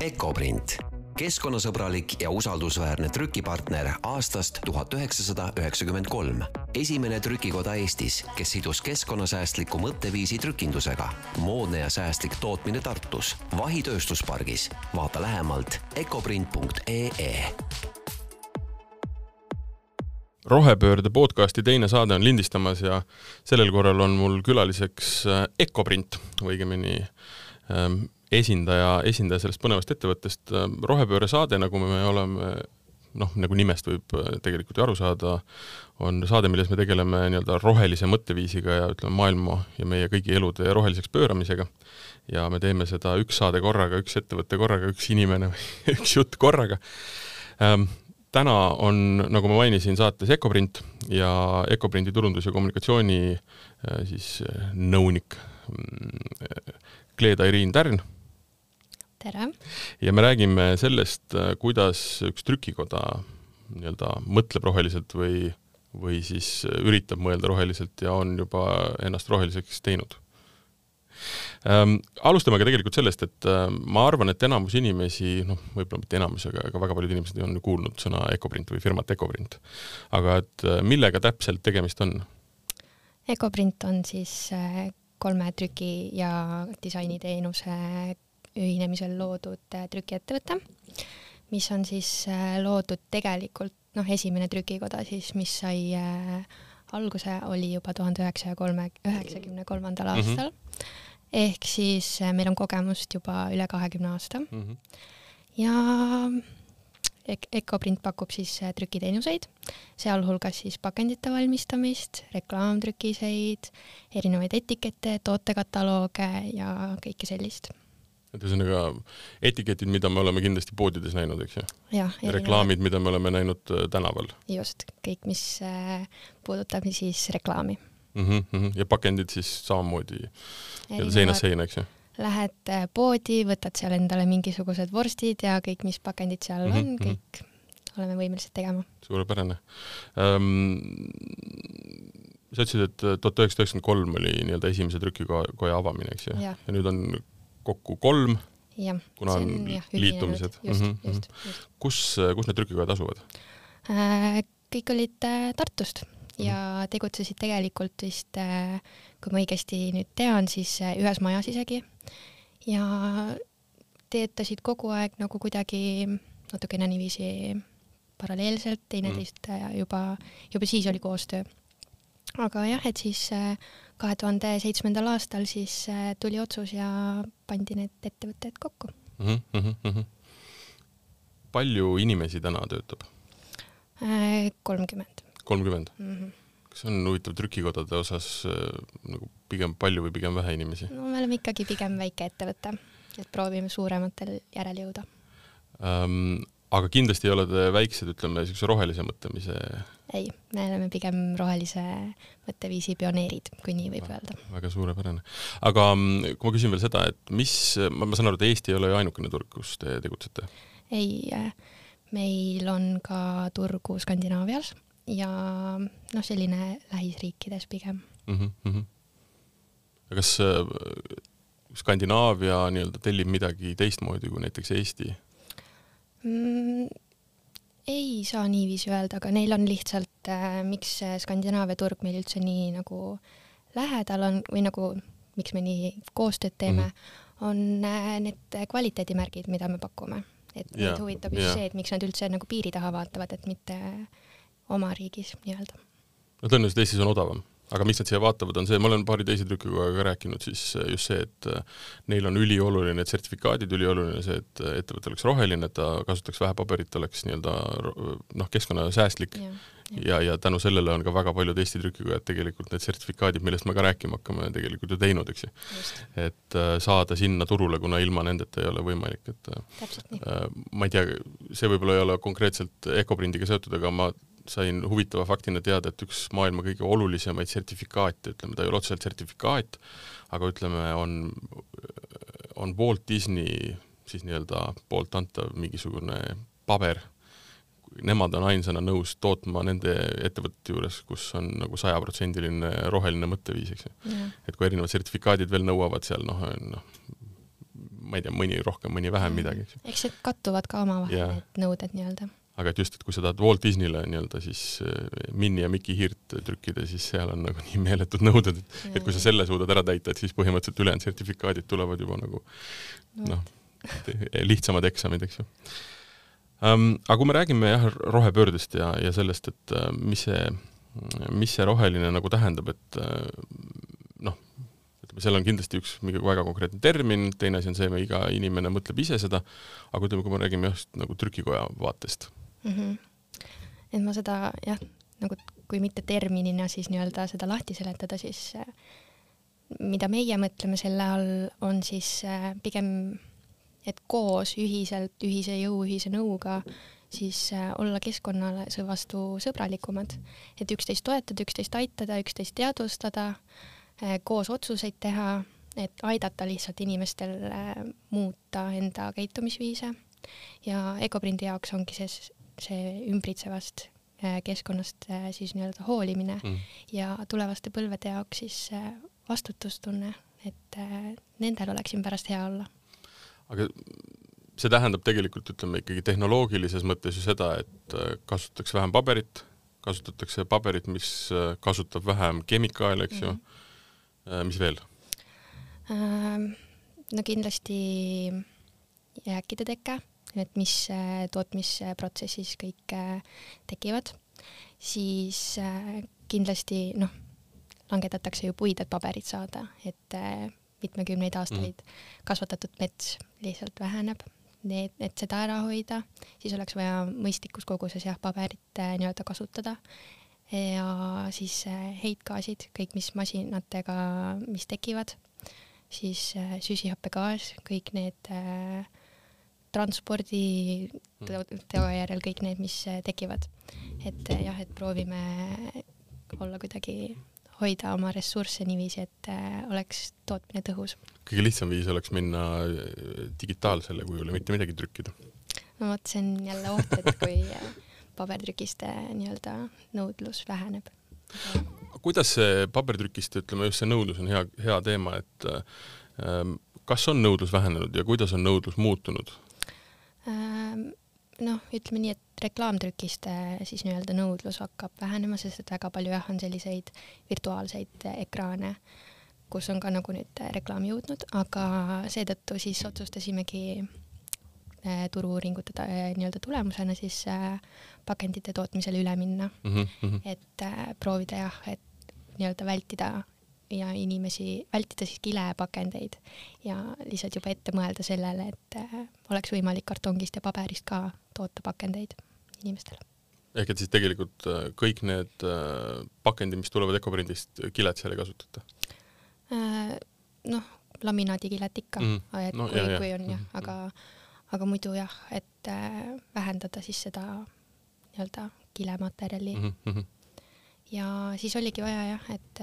Ecoprint, keskkonnasõbralik ja usaldusväärne trükipartner aastast tuhat üheksasada üheksakümmend kolm. esimene trükikoda Eestis, kes sidus keskkonnasäästliku mõtteviisi trükindusega. moodne ja säästlik tootmine Tartus, Vahi tööstuspargis. vaata lähemalt ecoprint.ee rohepöörde podcasti teine saade on lindistamas ja sellel korral on mul külaliseks Ecoprint või õigemini ähm, esindaja, esindaja sellest põnevast ettevõttest. rohepööre saade, nagu me oleme noh, nagu nimest võib tegelikult ju aru saada, on saade, milles me tegeleme nii-öelda rohelise mõtteviisiga ja ütleme, maailma ja meie kõigi elude roheliseks pööramisega. ja me teeme seda üks saade korraga, üks ettevõte korraga, üks inimene või üks jutt korraga ähm, täna on, nagu ma mainisin, saates Ecoprint ja Ecoprinti turundus- ja kommunikatsiooni äh, siis äh, nõunik mm, Tärn. Tere! ja me räägime sellest, äh, kuidas üks trükikoda nii-öelda mõtleb roheliselt või, või siis üritab mõelda roheliselt ja on juba ennast roheliseks teinud ähm,. Alustame aga tegelikult sellest, et äh, ma arvan, et enamus inimesi, noh, võib-olla mitte enamus, aga, aga väga paljud inimesed on ju kuulnud sõna Ecoprint või firmat Ecoprint. aga et äh, millega täpselt tegemist on? Ecoprint on siis äh, kolme trüki- ja disainiteenuse ühinemisel loodud äh, trükiettevõte, mis on siis äh, loodud tegelikult noh, esimene trükikoda siis, mis sai äh, alguse, oli juba tuhande üheksasaja kolme, üheksakümne kolmandal mhm. aastal mm. -hmm ehk siis meil on kogemust juba üle kahekümne aasta mm. -hmm. ja Ecoprint pakub siis trükiteenuseid, sealhulgas siis pakendite valmistamist, reklaamtrükiseid, erinevaid etikette, tootekataloog ja kõike sellist et ühesõnaga etiketid, mida me oleme kindlasti poodides näinud, eks ju? ja reklaamid, mida me oleme näinud äh, tänaval? just, kõik, mis puudutab siis reklaami mm. -hmm. ja pakendid siis samamoodi seinast seina, eks ju? Lähed äh, poodi, võtad seal endale mingisugused vorstid ja kõik, mis pakendid seal mm -hmm. on, mhm. kõik oleme võimelised tegema. suurepärane um,. sa ütlesid, et äh, tuhat üheksasada üheksakümmend kolm oli nii-öelda esimese trükikoja avamine, eks ju? ja nüüd on kokku kolm, kuna on, on jah, liitumised. mm, -hmm. just, just. kus, kus need trükikojad asuvad äh,? kõik olid äh, Tartust ja tegutsesid tegelikult vist, äh, kui ma õigesti nüüd tean, siis äh, ühes majas isegi ja töötasid kogu aeg nagu kuidagi natukene niiviisi paralleelselt teineteist mm. juba, juba siis oli koostöö. aga jah, et siis kahe tuhande seitsmendal aastal siis tuli otsus ja pandi need ettevõtted kokku mm. -hmm. palju inimesi täna töötab? kolmkümmend kolmkümmend mm. -hmm. kas on huvitav trükikodade osas äh, nagu pigem palju või pigem vähe inimesi? no me oleme ikkagi pigem väike ettevõte, et proovime suurematel järele jõuda ähm,. Aga kindlasti ei ole te väiksed, ütleme niisuguse rohelise mõtlemise ei, me oleme pigem rohelise mõtteviisi pioneerid, kui nii võib öelda. väga suurepärane. aga mm, kui ma küsin veel seda, et mis, ma saan aru, et Eesti ei ole ju ainukene turg, kus te tegutsete? ei, äh, meil on ka turgu Skandinaavias ja noh, selline lähisriikides pigem mm. -hmm. aga kas äh, Skandinaavia nii-öelda tellib midagi teistmoodi kui näiteks Eesti mm,? ei saa niiviisi öelda, aga neil on lihtsalt äh,, miks Skandinaavia turg meil üldse nii nagu lähedal on või nagu miks me nii koostööd teeme mm, -hmm. on äh, need kvaliteedimärgid, mida me pakume. et yeah, neid huvitab just yeah. see, et miks nad üldse nagu piiri taha vaatavad, et mitte oma riigis nii-öelda. no tõenäoliselt Eestis on odavam, aga miks nad siia vaatavad, on see, ma olen paari teise trükikojaga ka rääkinud, siis äh, just see, et äh, neil on ülioluline need sertifikaadid, ülioluline see, et äh, ettevõte oleks roheline, et ta kasutaks vähe paberit, oleks nii-öelda noh, keskkonnasäästlik. Ja, ja, ja, ja tänu sellele on ka väga paljud Eesti trükikojad tegelikult need sertifikaadid, millest me ka rääkima hakkame, tegelikult ju teinud, eks ju. et saada sinna turule, kuna ilma nendeta ei ole võimalik, et äh, ma ei tea, see võib-olla ei ole konkreetselt Ecoprindiga seotud, aga ma sain huvitava faktina teada, et üks maailma kõige olulisemaid sertifikaate, ütleme, ta ei ole otseselt sertifikaat, aga ütleme, on, on Walt Disney siis nii-öelda poolt antav mingisugune paber, nemad on ainsana nõus tootma nende ettevõtete juures, kus on nagu sajaprotsendiline roheline mõtteviis, eks ju. et kui erinevad sertifikaadid veel nõuavad seal noh, noh, ma ei tea, mõni rohkem, mõni vähem midagi, eks need kattuvad ka omavahel need nõuded nii-öelda aga et just, et kui sa tahad Walt Disneyle nii-öelda siis äh, Minni ja Mickey Hiirt trükkida, siis seal on nagu nii meeletud nõuded, et et kui sa selle suudad ära täita, et siis põhimõtteliselt ülejäänud sertifikaadid tulevad juba nagu noh, lihtsamad eksamid, eks ju um,. aga kui me räägime jah, rohepöördest ja, ja sellest, et uh, mis see, mis see roheline nagu tähendab, et noh, ütleme, seal on kindlasti üks mingi väga konkreetne termin, teine asi on see, iga inimene mõtleb ise seda, aga ütleme, kui me räägime just nagu trükikoja vaatest mm. -hmm. et ma seda jah, nagu kui mitte terminina, siis nii-öelda seda lahti seletada, siis äh, mida meie mõtleme selle all, on siis äh, pigem, et koos ühiselt, ühise jõu, ühise nõuga siis äh, olla keskkonnale vastu sõbralikumad, et üksteist toetada, üksteist aitada, üksteist teadvustada, koos otsuseid teha, et aidata lihtsalt inimestel muuta enda käitumisviise ja Ecoprindi jaoks ongi see see ümbritsevast äh, keskkonnast äh, siis nii-öelda hoolimine mm. ja tulevaste põlvede jaoks siis äh, vastutustunne, et nendel oleks siin pärast hea olla. aga see tähendab tegelikult, ütleme ikkagi tehnoloogilises mõttes ju seda, et kasutatakse vähem paberit, kasutatakse paberit, mis kasutab vähem kemikaale, eks ju mm., mis veel? Ähm, no kindlasti jääkide teke et mis äh, tootmisprotsessis kõik äh, tekivad, siis äh, kindlasti noh, langetatakse ju puid, et paberit saada, et mitmekümneid aastaid mm. kasvatatud mets lihtsalt väheneb. Need, et seda ära hoida, siis oleks vaja mõistlikus koguses jah, paberit nii-öelda kasutada ja siis heitgaasid, kõik, mis masinatega, mis tekivad, siis süsihappegaas, kõik need äh, transpordi tagajärjel kõik need, mis äh, tekivad. et äh, jah, et proovime olla kuidagi, hoida oma ressursse niiviisi, et äh, oleks tootmine tõhus. kõige lihtsam viis oleks minna digitaalsele kujule, mitte midagi trükkida. no vot, see on jälle oht, et kui pabertrükiste nii-öelda nõudlus väheneb. kuidas see pabertrükiste, ütleme just see nõudlus on hea, hea teema, et ähm, kas on nõudlus vähenenud ja kuidas on nõudlus muutunud? Ehm, noh, ütleme nii, et reklaamtrükiste siis nii-öelda nõudlus hakkab vähenema, sest et väga palju jah, on selliseid virtuaalseid ekraane, kus on ka nagu nüüd reklaam jõudnud, aga seetõttu siis otsustasimegi eh, turu-uuringute eh, nii-öelda tulemusena siis eh, pakendite tootmisele üle minna mm. -hmm. et proovida jah, et nii-öelda vältida ja inimesi, vältida siis kilepakendeid ja lihtsalt juba ette mõelda sellele, et äh, oleks võimalik kartongist ja paberist ka toota pakendeid inimestele. ehk et siis tegelikult äh, kõik need äh, pakendid, mis tulevad Ecoprindist, kilet seal ei kasutata? noh, laminaadikilet ikka mm, -hmm. et no, kui, kui on jah mm, -hmm. aga, aga muidu jah, et vähendada siis seda nii-öelda kilematerjali mm. -hmm. ja siis oligi vaja jah, et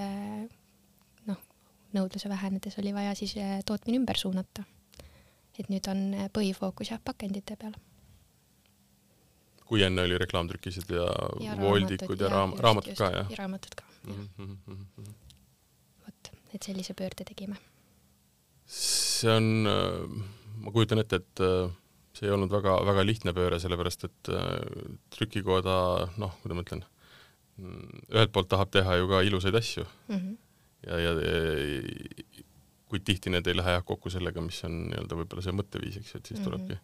nõudluse vähenedes oli vaja siis eh, tootmine ümber suunata. et nüüd on eh, põhifookus jah, pakendite peal. kui enne oli reklaamtrükised ja, ja voldikud ja, ja raam-, raamatud ka, jah? ja raamatud ka, mm -hmm.. vot, et sellise pöörde tegime. see on, äh, ma kujutan ette, et see ei olnud väga, väga lihtne pööre, sellepärast et trükikoda, noh, kuidas ma ütlen, mm, ühelt poolt tahab teha ju ka ilusaid asju mm, -hmm ja, ja, ja kuid tihti need ei lähe jah kokku sellega, mis on nii-öelda võib-olla see mõtteviis, eks et siis mm -hmm. tulebki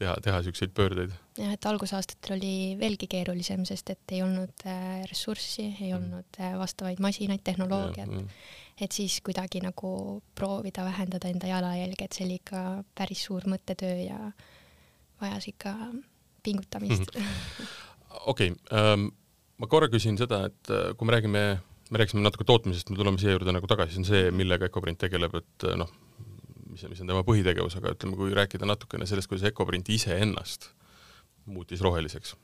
teha, teha niisuguseid pöördeid. jah, et algusaastatel oli veelgi keerulisem, sest et ei olnud äh, ressurssi, ei mm. olnud äh, vastavaid masinaid, tehnoloogiat, et siis kuidagi nagu proovida vähendada enda jalajälge, et see oli ikka päris suur mõttetöö ja vajas ikka pingutamist. okei, ähm, ma korra küsin seda, et äh, kui me räägime me rääkisime natuke tootmisest, me tuleme siia juurde nagu tagasi, see on see, millega Ecoprint tegeleb, et noh, mis, mis on tema põhitegevus, aga ütleme, kui rääkida natukene sellest, kuidas Ecoprint iseennast muutis roheliseks.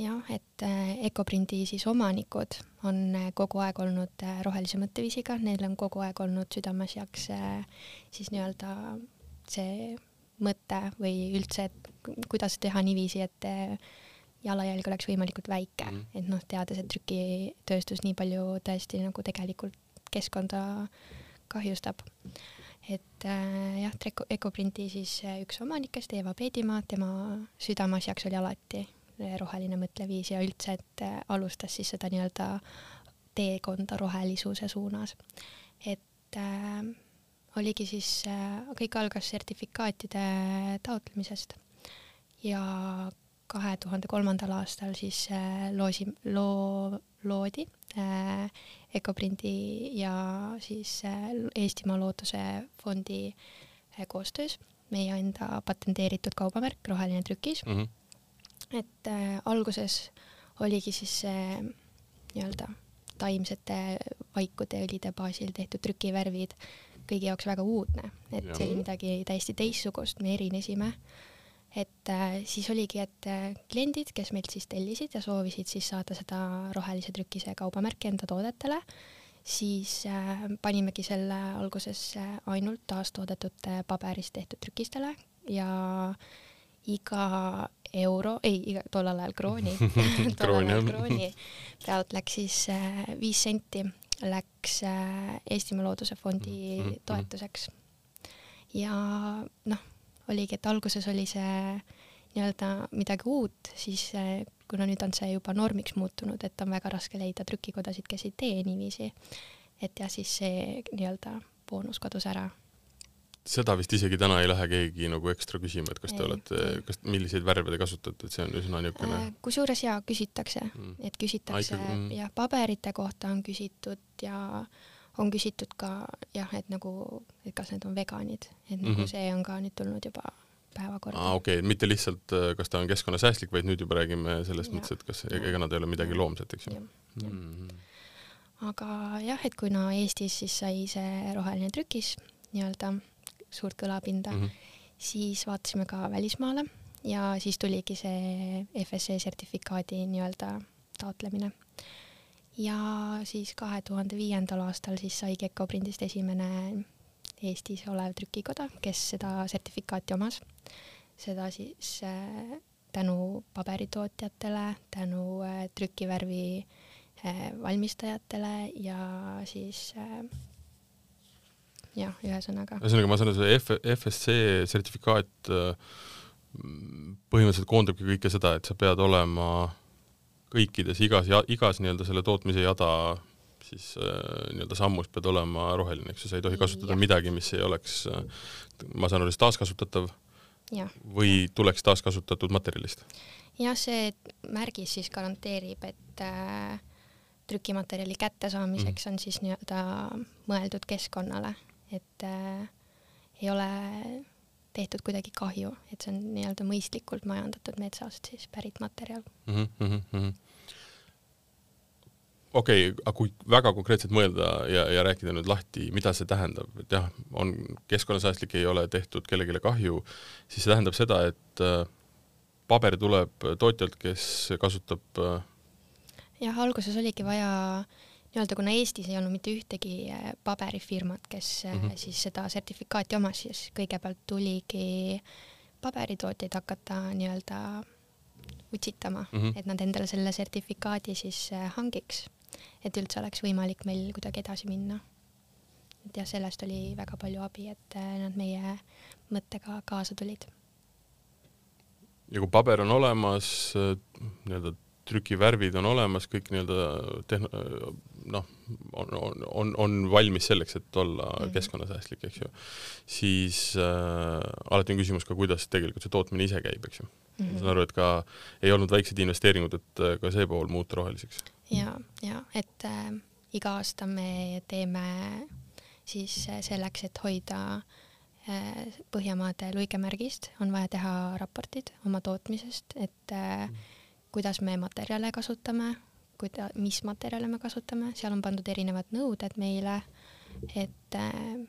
jah, et äh, Ecoprindi siis omanikud on äh, kogu aeg olnud rohelise mõtteviisiga, neil on kogu aeg olnud südameasjaks siis nii-öelda see mõte või üldse, et kuidas teha niiviisi, et jalajälg oleks võimalikult väike mm, -hmm. et noh, teades, et trükitööstus nii palju tõesti nagu tegelikult keskkonda kahjustab. et äh, jah, Treko-, Ecoprinti siis äh, üks omanikest, Eeva Peedimaa, tema südameasjaks oli alati äh, roheline mõtleviis ja üldse, et äh, alustas siis seda nii-öelda teekonda rohelisuse suunas. et äh, oligi siis äh,, kõik algas sertifikaatide taotlemisest ja kahe tuhande kolmandal aastal siis äh, loosi, loo, loodi äh, Ecoprindi ja siis äh, Eestimaa Looduse Fondi äh, koostöös meie enda patenteeritud kaubamärk Roheline trükis mm. -hmm. et äh, alguses oligi siis see nii-öelda taimsete vaikude õlide baasil tehtud trükivärvid kõigi jaoks väga uudne, et Jah. see oli midagi täiesti teistsugust, me erinesime. Et äh, siis oligi, et äh, kliendid, kes meilt siis tellisid ja soovisid siis saada seda rohelise trükise kaubamärki enda toodetele, siis äh, panimegi selle alguses ainult taastoodetute paberist tehtud trükistele ja iga euro, ei, iga tollel ajal krooni Krooni, ajal krooni pealt läks siis viis senti läks Eestimaa Looduse Fondi Mhm, mhm. toetuseks. ja noh, oligi, et alguses oli see nii-öelda midagi uut, siis äh, kuna nüüd on see juba normiks muutunud, et on väga raske leida trükikodasid, kes ei tee niiviisi, et jah, siis see nii-öelda boonus kadus ära. seda vist isegi täna ei lähe keegi nagu ekstra küsima, et kas te Ei, olete kas, milliseid värve te kasutate, et see on üsna niisugune Äh, kusjuures jaa, küsitakse Mm. et küsitakse ikkagi, mm. jah, paberite kohta on küsitud ja on küsitud ka jah, et nagu, et kas need on veganid, et nagu Mhm. see on ka nüüd tulnud juba päevakorda aa ah, okei okay., mitte lihtsalt, äh, kas ta on keskkonnasäästlik, vaid nüüd juba räägime selles Jaa. mõttes, et kas, ega nad ei ole midagi loomset, eks ju mm. -hmm. aga jah, et kuna Eestis siis sai see roheline trükis nii-öelda suurt kõlapinda Mm mm, -hmm. siis vaatasime ka välismaale ja siis tuligi see FSC sertifikaadi nii-öelda taotlemine. Ja siis kahe tuhande viiendal aastal siis saigi Ecoprindist esimene Eestis olev trükikoda, kes seda sertifikaati omas. seda siis äh, tänu paberitootjatele, tänu äh, trükivärvi äh, valmistajatele ja siis jah, ühesõnaga ühesõnaga, ma saan aru, see FSC sertifikaat põhimõtteliselt koondabki kõike seda, et sa pead olema kõikides igas, igas nii-öelda selle tootmise jada siis äh, nii-öelda sammus pead olema roheline, eks ju, sa ei tohi kasutada Jah. midagi, mis ei oleks äh, ma saan aru, siis taaskasutatav jah. või tuleks taaskasutatud materjalist? Jah, see märgis siis garanteerib, et äh, trükimaterjali kättesaamiseks on siis nii-öelda mõeldud keskkonnale, et äh, ei ole tehtud kuidagi kahju, et see on nii-öelda mõistlikult majandatud metsast siis pärit materjal. mm. -hmm, mm -hmm. okei okay,, aga kui väga konkreetselt mõelda ja, ja rääkida nüüd lahti, mida see tähendab, et jah, on keskkonnasäästlik, ei ole tehtud kellelegi kahju, siis see tähendab seda, et äh, paber tuleb tootjalt, kes kasutab äh, jah, alguses oligi vaja nii-öelda, kuna Eestis ei olnud mitte ühtegi äh, paberifirmat, kes mm. -hmm. siis seda sertifikaati omas, siis kõigepealt tuligi paberitootjaid hakata nii-öelda utsitama mm. -hmm. et nad endale selle sertifikaadi siis äh, hangiks, et üldse oleks võimalik meil kuidagi edasi minna. et jah, sellest oli väga palju abi, et nad meie mõttega kaasa tulid. ja kui paber on olemas, nii-öelda trükivärvid on olemas, kõik nii-öelda tehn-, noh, on, on, on, on valmis selleks, et olla mm Mhm. -hmm. keskkonnasäästlik, eks ju, siis äh, alati on küsimus ka, kuidas tegelikult see tootmine ise käib, eks ju mm. Mhm. -hmm. ma saan aru, et ka ei olnud väikseid investeeringuid, et äh, ka see pool muuta roheliseks. ja, ja et äh, iga aasta me teeme siis äh, selleks, et hoida äh, Põhjamaade luigemärgist, on vaja teha raportid oma tootmisest, et äh, kuidas me materjale kasutame, kuida-, mis materjale me kasutame, seal on pandud erinevad nõuded meile, et äh,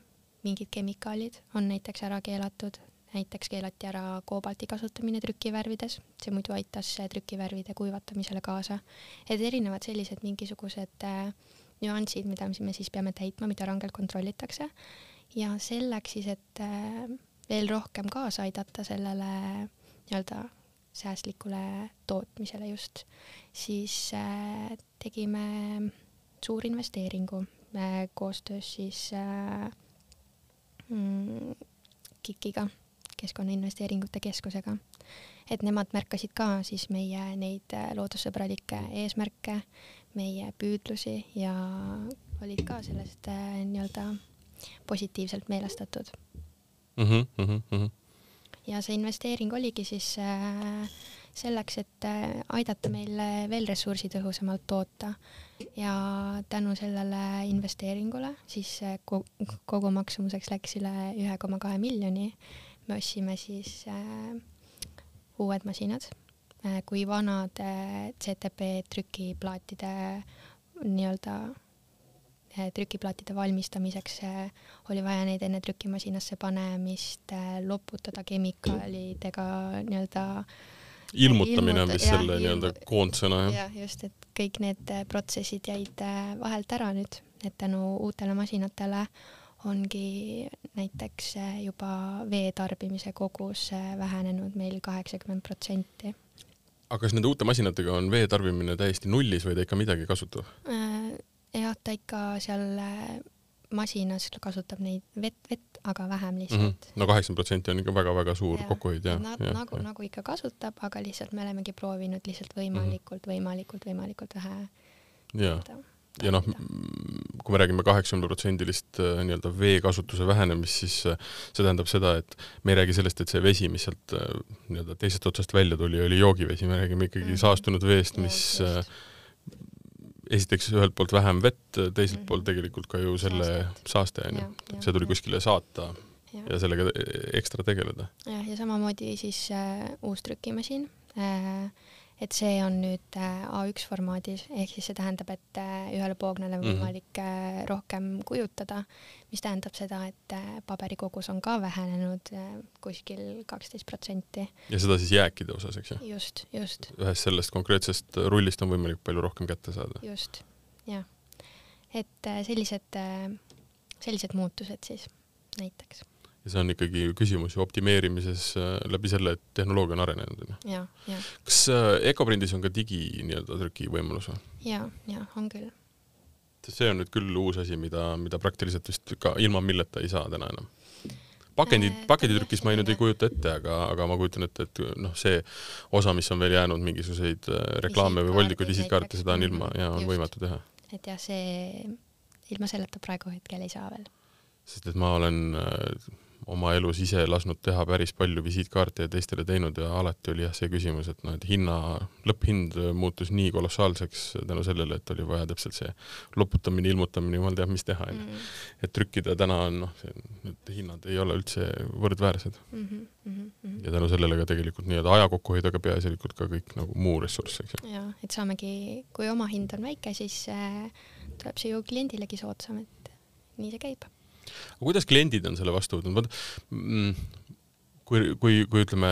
mingid kemikaalid on näiteks ära keelatud, näiteks keelati ära koobalti kasutamine trükivärvides, see muidu aitas trükivärvide kuivatamisele kaasa. et erinevad sellised mingisugused äh, nüansid, mida me siis peame täitma, mida rangelt kontrollitakse. Ja selleks siis, et äh, veel rohkem kaasa aidata sellele nii-öelda säästlikule tootmisele just, siis äh, tegime suurinvesteeringu äh, koostöös siis äh, mm, KIK-iga, Keskkonnainvesteeringute Keskusega. et nemad märkasid ka siis meie neid äh, loodussõbralikke eesmärke, meie püüdlusi ja olid ka sellest äh, nii-öelda positiivselt meelestatud mm. -hmm, mm -hmm. Ja see investeering oligi siis äh, selleks, et äh, aidata meil veel ressursitõhusamalt toota ja tänu sellele investeeringule siis äh, kogu maksumuseks läks üle ühe koma kahe miljoni. me ostsime siis äh, uued masinad äh,, kui vanade CTP trükiplaatide nii-öelda äh, trükiplaatide valmistamiseks oli vaja neid enne trükimasinasse panemist loputada kemikaalidega nii-öelda äh, ilmutamine on vist selle nii-öelda koondsõna, jah? jah, just, et kõik need äh, protsessid jäid äh, vahelt ära nüüd, et tänu uutele masinatele ongi näiteks äh, juba vee tarbimise kogus vähenenud meil kaheksakümmend protsenti. aga kas nende uute masinatega on vee tarbimine täiesti nullis või ta ikka midagi kasutab? Jah, ta ikka seal masinas kasutab neid vett, vett, aga vähem lihtsalt mm. -hmm. no kaheksakümmend protsenti on ikka väga-väga suur ja. kokkuhoid ja, na, ja. nagu, nagu ikka kasutab, aga lihtsalt me olemegi proovinud lihtsalt võimalikult mm, -hmm. võimalikult, võimalikult vähe. ja, ja noh, kui me räägime kaheksakümneprotsendilist äh, nii-öelda veekasutuse vähenemist, siis äh, see tähendab seda, et me ei räägi sellest, et see vesi, mis sealt äh, nii-öelda teisest otsast välja tuli, oli joogivesi, me räägime ikkagi mm -hmm. saastunud veest, mis ja, esiteks ühelt poolt vähem vett, teiselt mm. -hmm. poolt tegelikult ka ju selle saaste onju, see tuli kuskile saata ja, ja sellega ekstra tegeleda. jah, ja samamoodi siis äh, uus trükimasin. Äh, et see on nüüd äh, A1 formaadis, ehk siis see tähendab, et äh, ühele poognale on mhm. võimalik mm -hmm. rohkem kujutada, mis tähendab seda, et paberi kogus on ka vähenenud kuskil kaksteist protsenti. ja seda siis jääkide osas, eks ju? just, just. ühest sellest konkreetsest rullist on võimalik palju rohkem kätte saada. just, jah. et sellised, sellised muutused siis näiteks ja see on ikkagi küsimus ju optimeerimises äh, läbi selle, et tehnoloogia on arenenud, onju. kas äh, Ecoprindis on ka digi nii-öelda trüki võimalus või? ja, ja on küll. see on nüüd küll uus asi, mida, mida praktiliselt vist ka ilma milleta ei saa täna enam. pakendid äh,, pakenditrükis ma ei nüüd ei kujuta ette, aga, aga ma kujutan ette, et noh, see osa, mis on veel jäänud, mingisuguseid reklaame või voldikuid, visitkaarte, seda on ilma ja on Just. võimatu teha. et jah, see ilma selleta praegu hetkel ei saa veel. sest et ma olen äh, oma elus ise lasknud teha päris palju visiitkaarte ja teistele teinud ja alati oli jah see küsimus, et noh, et hinna, lõpphind muutus nii kolossaalseks tänu sellele, et oli vaja täpselt see loputamine, ilmutamine, jumal teab, mis teha, onju. Mm. et trükkida täna on noh, need hinnad ei ole üldse võrdväärsed mm. -hmm, mm -hmm. ja tänu sellele ka tegelikult nii-öelda aja kokkuhoid, aga peaasjalikult ka kõik nagu muu ressurss, eks ju. jaa, et saamegi, kui oma hind on väike, siis äh, tuleb see ju kliendilegi soodsam, et nii see käib aga kuidas kliendid on selle vastu võtnud, vaata mm, kui, kui, kui ütleme,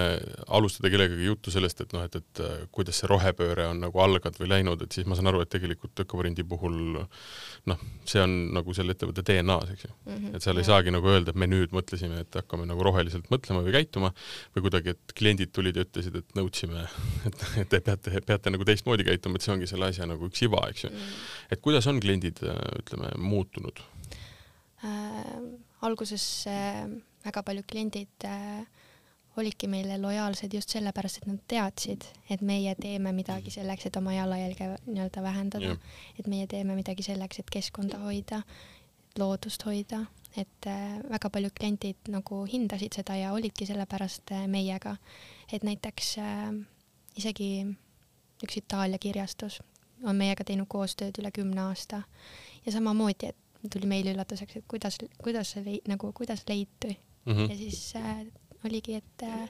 alustada kellegagi juttu sellest, et noh, et, et äh, kuidas see rohepööre on nagu alganud või läinud, et siis ma saan aru, et tegelikult Ökoprindi puhul noh, see on nagu selle ettevõtte DNA-s, eks ju mm. -hmm, et seal ei saagi nagu öelda, et me nüüd mõtlesime, et hakkame nagu roheliselt mõtlema või käituma või kuidagi, et kliendid tulid ja ütlesid, et nõudsime, et, et te peate, peate nagu teistmoodi käituma, et see ongi selle asja nagu üks iva, eks ju mm. -hmm. et kuidas on kliendid, äh, ütleme, muutunud? Äh, alguses äh, väga paljud kliendid äh, olidki meile lojaalsed just sellepärast, et nad teadsid, et meie teeme midagi selleks, et oma jalajälge nii-öelda vähendada, et meie teeme midagi selleks, et keskkonda hoida, loodust hoida, et äh, väga paljud kliendid nagu hindasid seda ja olidki sellepärast äh, meiega, et näiteks äh, isegi üks Itaalia kirjastus on meiega teinud koostööd üle kümne aasta. Ja samamoodi, et tuli meile üllatuseks, et kuidas, kuidas see lei-, nagu kuidas leiti mm. -hmm. ja siis äh, oligi, et äh,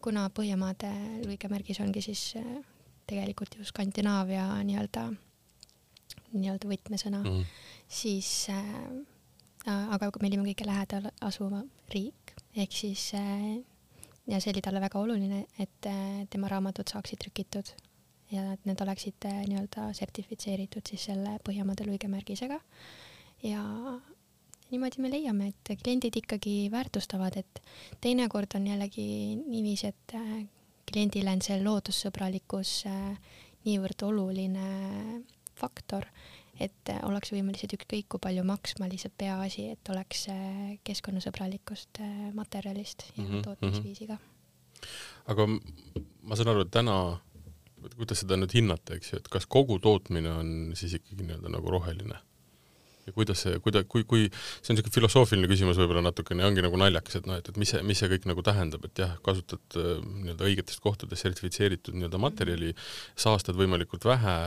kuna Põhjamaade luigemärgis ongi siis äh, tegelikult ju Skandinaavia nii-öelda, nii-öelda võtmesõna mm, -hmm. siis äh, aga me olime kõige lähedal asuva riik, ehk siis äh, ja see oli talle väga oluline, et äh, tema raamatud saaksid trükitud ja et need oleksid äh, nii-öelda sertifitseeritud siis selle Põhjamaade luigemärgisega äh, ja niimoodi me leiame, et kliendid ikkagi väärtustavad, et teinekord on jällegi niiviisi, et äh, kliendile on see loodussõbralikkus äh, niivõrd oluline faktor, et äh, ollakse võimelised ükskõik kui palju maksma, lihtsalt peaasi, et oleks keskkonnasõbralikust materjalist ja mm -hmm. tootmisviisiga. aga ma saan aru, et täna, kuidas seda nüüd hinnata, eks ju, et kas kogu tootmine on siis ikkagi nii-öelda nagu roheline? Ja kuidas see, kuida-, kui, kui see on niisugune filosoofiline küsimus võib-olla natukene ja ongi nagu naljakas, et noh, et, et mis see, mis see kõik nagu tähendab, et jah, kasutad äh, nii-öelda õigetest kohtadest sertifitseeritud nii-öelda materjali, saastad võimalikult vähe,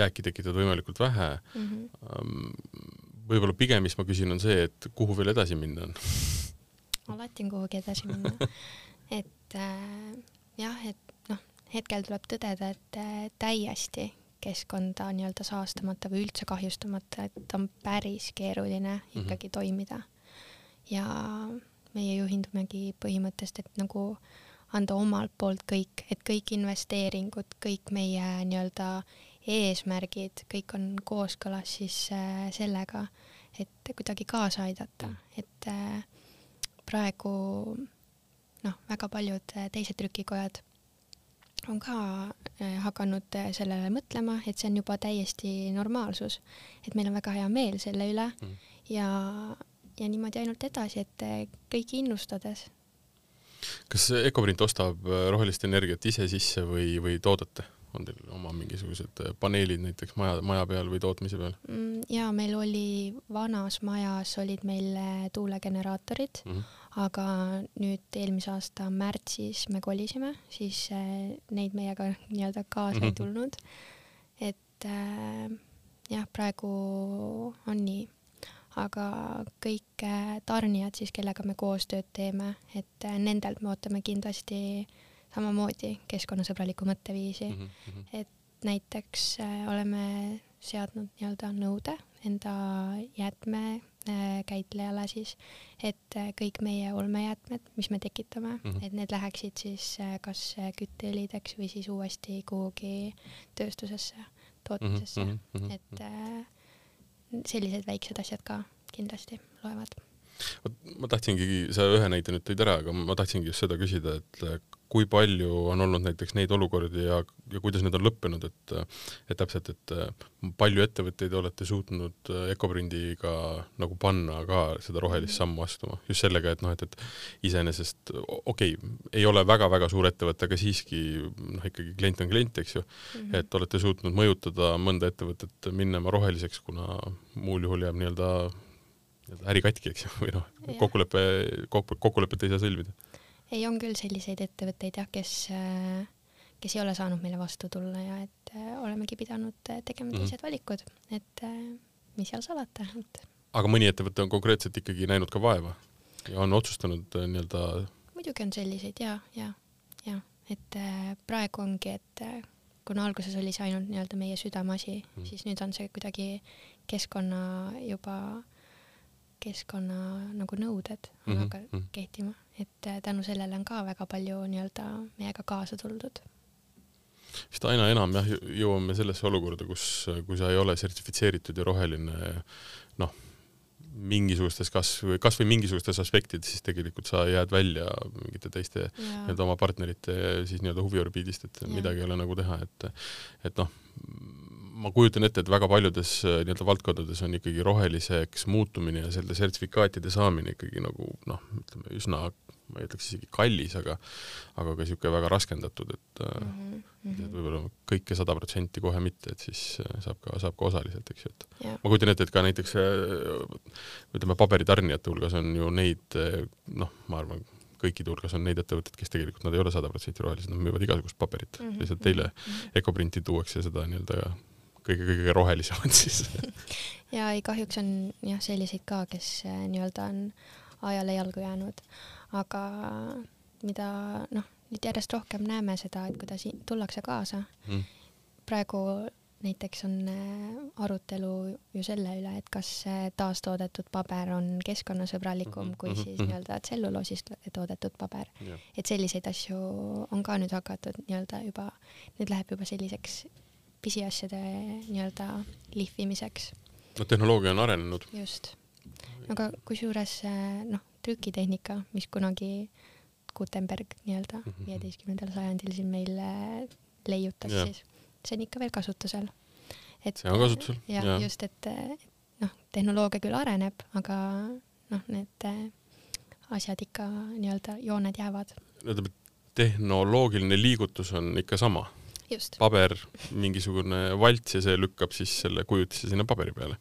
jääki tekitad võimalikult vähe mm. -hmm. võib-olla pigem, mis ma küsin, on see, et kuhu veel edasi minna on alati on kuhugi edasi minna. et äh, jah, et noh, hetkel tuleb tõdeda, et äh, täiesti keskkonda nii-öelda saastamata või üldse kahjustamata, et on päris keeruline mm -hmm. ikkagi toimida. ja meie juhindumegi põhimõttest, et nagu anda omalt poolt kõik, et kõik investeeringud, kõik meie nii-öelda eesmärgid, kõik on kooskõlas siis äh, sellega, et kuidagi kaasa aidata, mhm. et äh, praegu noh, väga paljud äh, teised trükikojad on ka äh, hakanud äh, sellele mõtlema, et see on juba täiesti normaalsus, et meil on väga hea meel selle üle mm. ja, ja niimoodi ainult edasi, et äh, kõiki innustades. kas Ecoprint ostab rohelist energiat ise sisse või, või toodate? On teil oma mingisugused paneelid näiteks maja, maja peal või tootmise peal mm,? ja meil oli vanas majas olid meil tuulegeneraatorid mm, -hmm aga nüüd eelmise aasta märtsis me kolisime, siis äh, neid meiega nii-öelda kaasa mm -hmm. ei mhm. tulnud. et äh, jah, praegu on nii, aga kõik äh, tarnijad siis, kellega me koostööd teeme, et äh, nendelt me ootame kindlasti samamoodi keskkonnasõbralikku mõtteviisi mm, -hmm. et näiteks äh, oleme seadnud nii-öelda nõude enda jäätme Äh, käitlejale siis, et äh, kõik meie olmejäätmed, mis me tekitame mm, -hmm. et need läheksid siis äh, kas kütteõlideks või siis uuesti kuhugi tööstusesse, tootmisesse mm, -hmm. et sellised väiksed asjad ka kindlasti loevad. ma tahtsingi, sa ühe näite nüüd tõid ära, aga ma tahtsingi just seda küsida, et kui palju on olnud näiteks neid olukordi ja, ja kuidas need on lõppenud, et et täpselt, et palju ettevõtteid olete suutnud Ecoprindiga nagu panna ka seda rohelist sammu astuma, just sellega, et noh, et, et iseenesest okei okay,, ei ole väga-väga suur ettevõte, aga siiski noh, ikkagi klient on klient, eks ju. Mm, -hmm. et olete suutnud mõjutada mõnda ettevõtet minema roheliseks, kuna muul juhul jääb nii-öelda äri katki, eks ju, või noh, kokkulepe, kokku, kokkulepet ei saa sõlmida ei, on küll selliseid ettevõtteid jah, kes, kes ei ole saanud meile vastu tulla ja et äh, olemegi pidanud äh, tegema mhm. teised mm -hmm. valikud, et äh, mis seal salata, aga mõni ettevõte on konkreetselt ikkagi näinud ka vaeva ja on otsustanud nii-öelda. muidugi on selliseid ja, ja, ja et praegu ongi, et kuna alguses oli see ainult nii-öelda meie südameasi mm, -hmm. siis nüüd on see kuidagi keskkonna juba keskkonna nagu nõuded on mm -hmm. hakanud kehtima, et äh, tänu sellele on ka väga palju nii-öelda meiega kaasa tuldud. vist aina enam jah, jõuame sellesse olukorda, kus, kui sa ei ole sertifitseeritud ja roheline noh, mingisugustes kas või kasvõi mingisugustes aspektides, siis tegelikult sa jääd välja mingite teiste nii-öelda oma partnerite siis nii-öelda huviorbiidist, et ja. midagi ei ole nagu teha, et et noh, ma kujutan ette, et väga paljudes äh, nii-öelda valdkondades on ikkagi roheliseks muutumine ja selle sertifikaatide saamine ikkagi nagu noh, ütleme üsna, ma ei ütleks isegi kallis, aga aga ka niisugune väga raskendatud, et mm -hmm. et võib-olla kõike sada protsenti kohe mitte, et siis äh, saab ka, saab ka osaliselt, eks ju, et yeah. ma kujutan ette, et ka näiteks ütleme, paberitarnijate hulgas on ju neid noh, ma arvan, kõikide hulgas on neid ettevõtteid, kes tegelikult nad ei ole sada protsenti rohelised, nad müüvad igasugust paberit mm, -hmm. lihtsalt teile mm -hmm. Ecoprinti tuuakse seda nii-öelda kõige-kõige rohelisemad siis. Ja ei, kahjuks on jah, selliseid ka, kes äh, nii-öelda on ajale jalgu jäänud, aga mida noh, nüüd järjest rohkem näeme seda, et kuidas tullakse kaasa. Mm.. praegu näiteks on äh, arutelu ju selle üle, et kas äh, taastoodetud paber on keskkonnasõbralikum mm -hmm. kui mhm, siis -hmm. nii-öelda tselluloosist toodetud paber. Yeah.. et selliseid asju on ka nüüd hakatud nii-öelda juba, nüüd läheb juba selliseks pisiasjade nii-öelda lihvimiseks. no tehnoloogia on arenenud. just. aga kusjuures noh, trükitehnika, mis kunagi Gutenberg nii-öelda mhm. viieteistkümnendal sajandil siin meil leiutas, siis see on ikka veel kasutusel. see on kasutusel, jah ja, just, et noh, tehnoloogia küll areneb, aga noh, need eh, asjad ikka nii-öelda jooned jäävad. ütleme, tehnoloogiline liigutus on ikka sama. Just, paber, mingisugune valts ja see lükkab siis selle kujutise sinna paberi peale.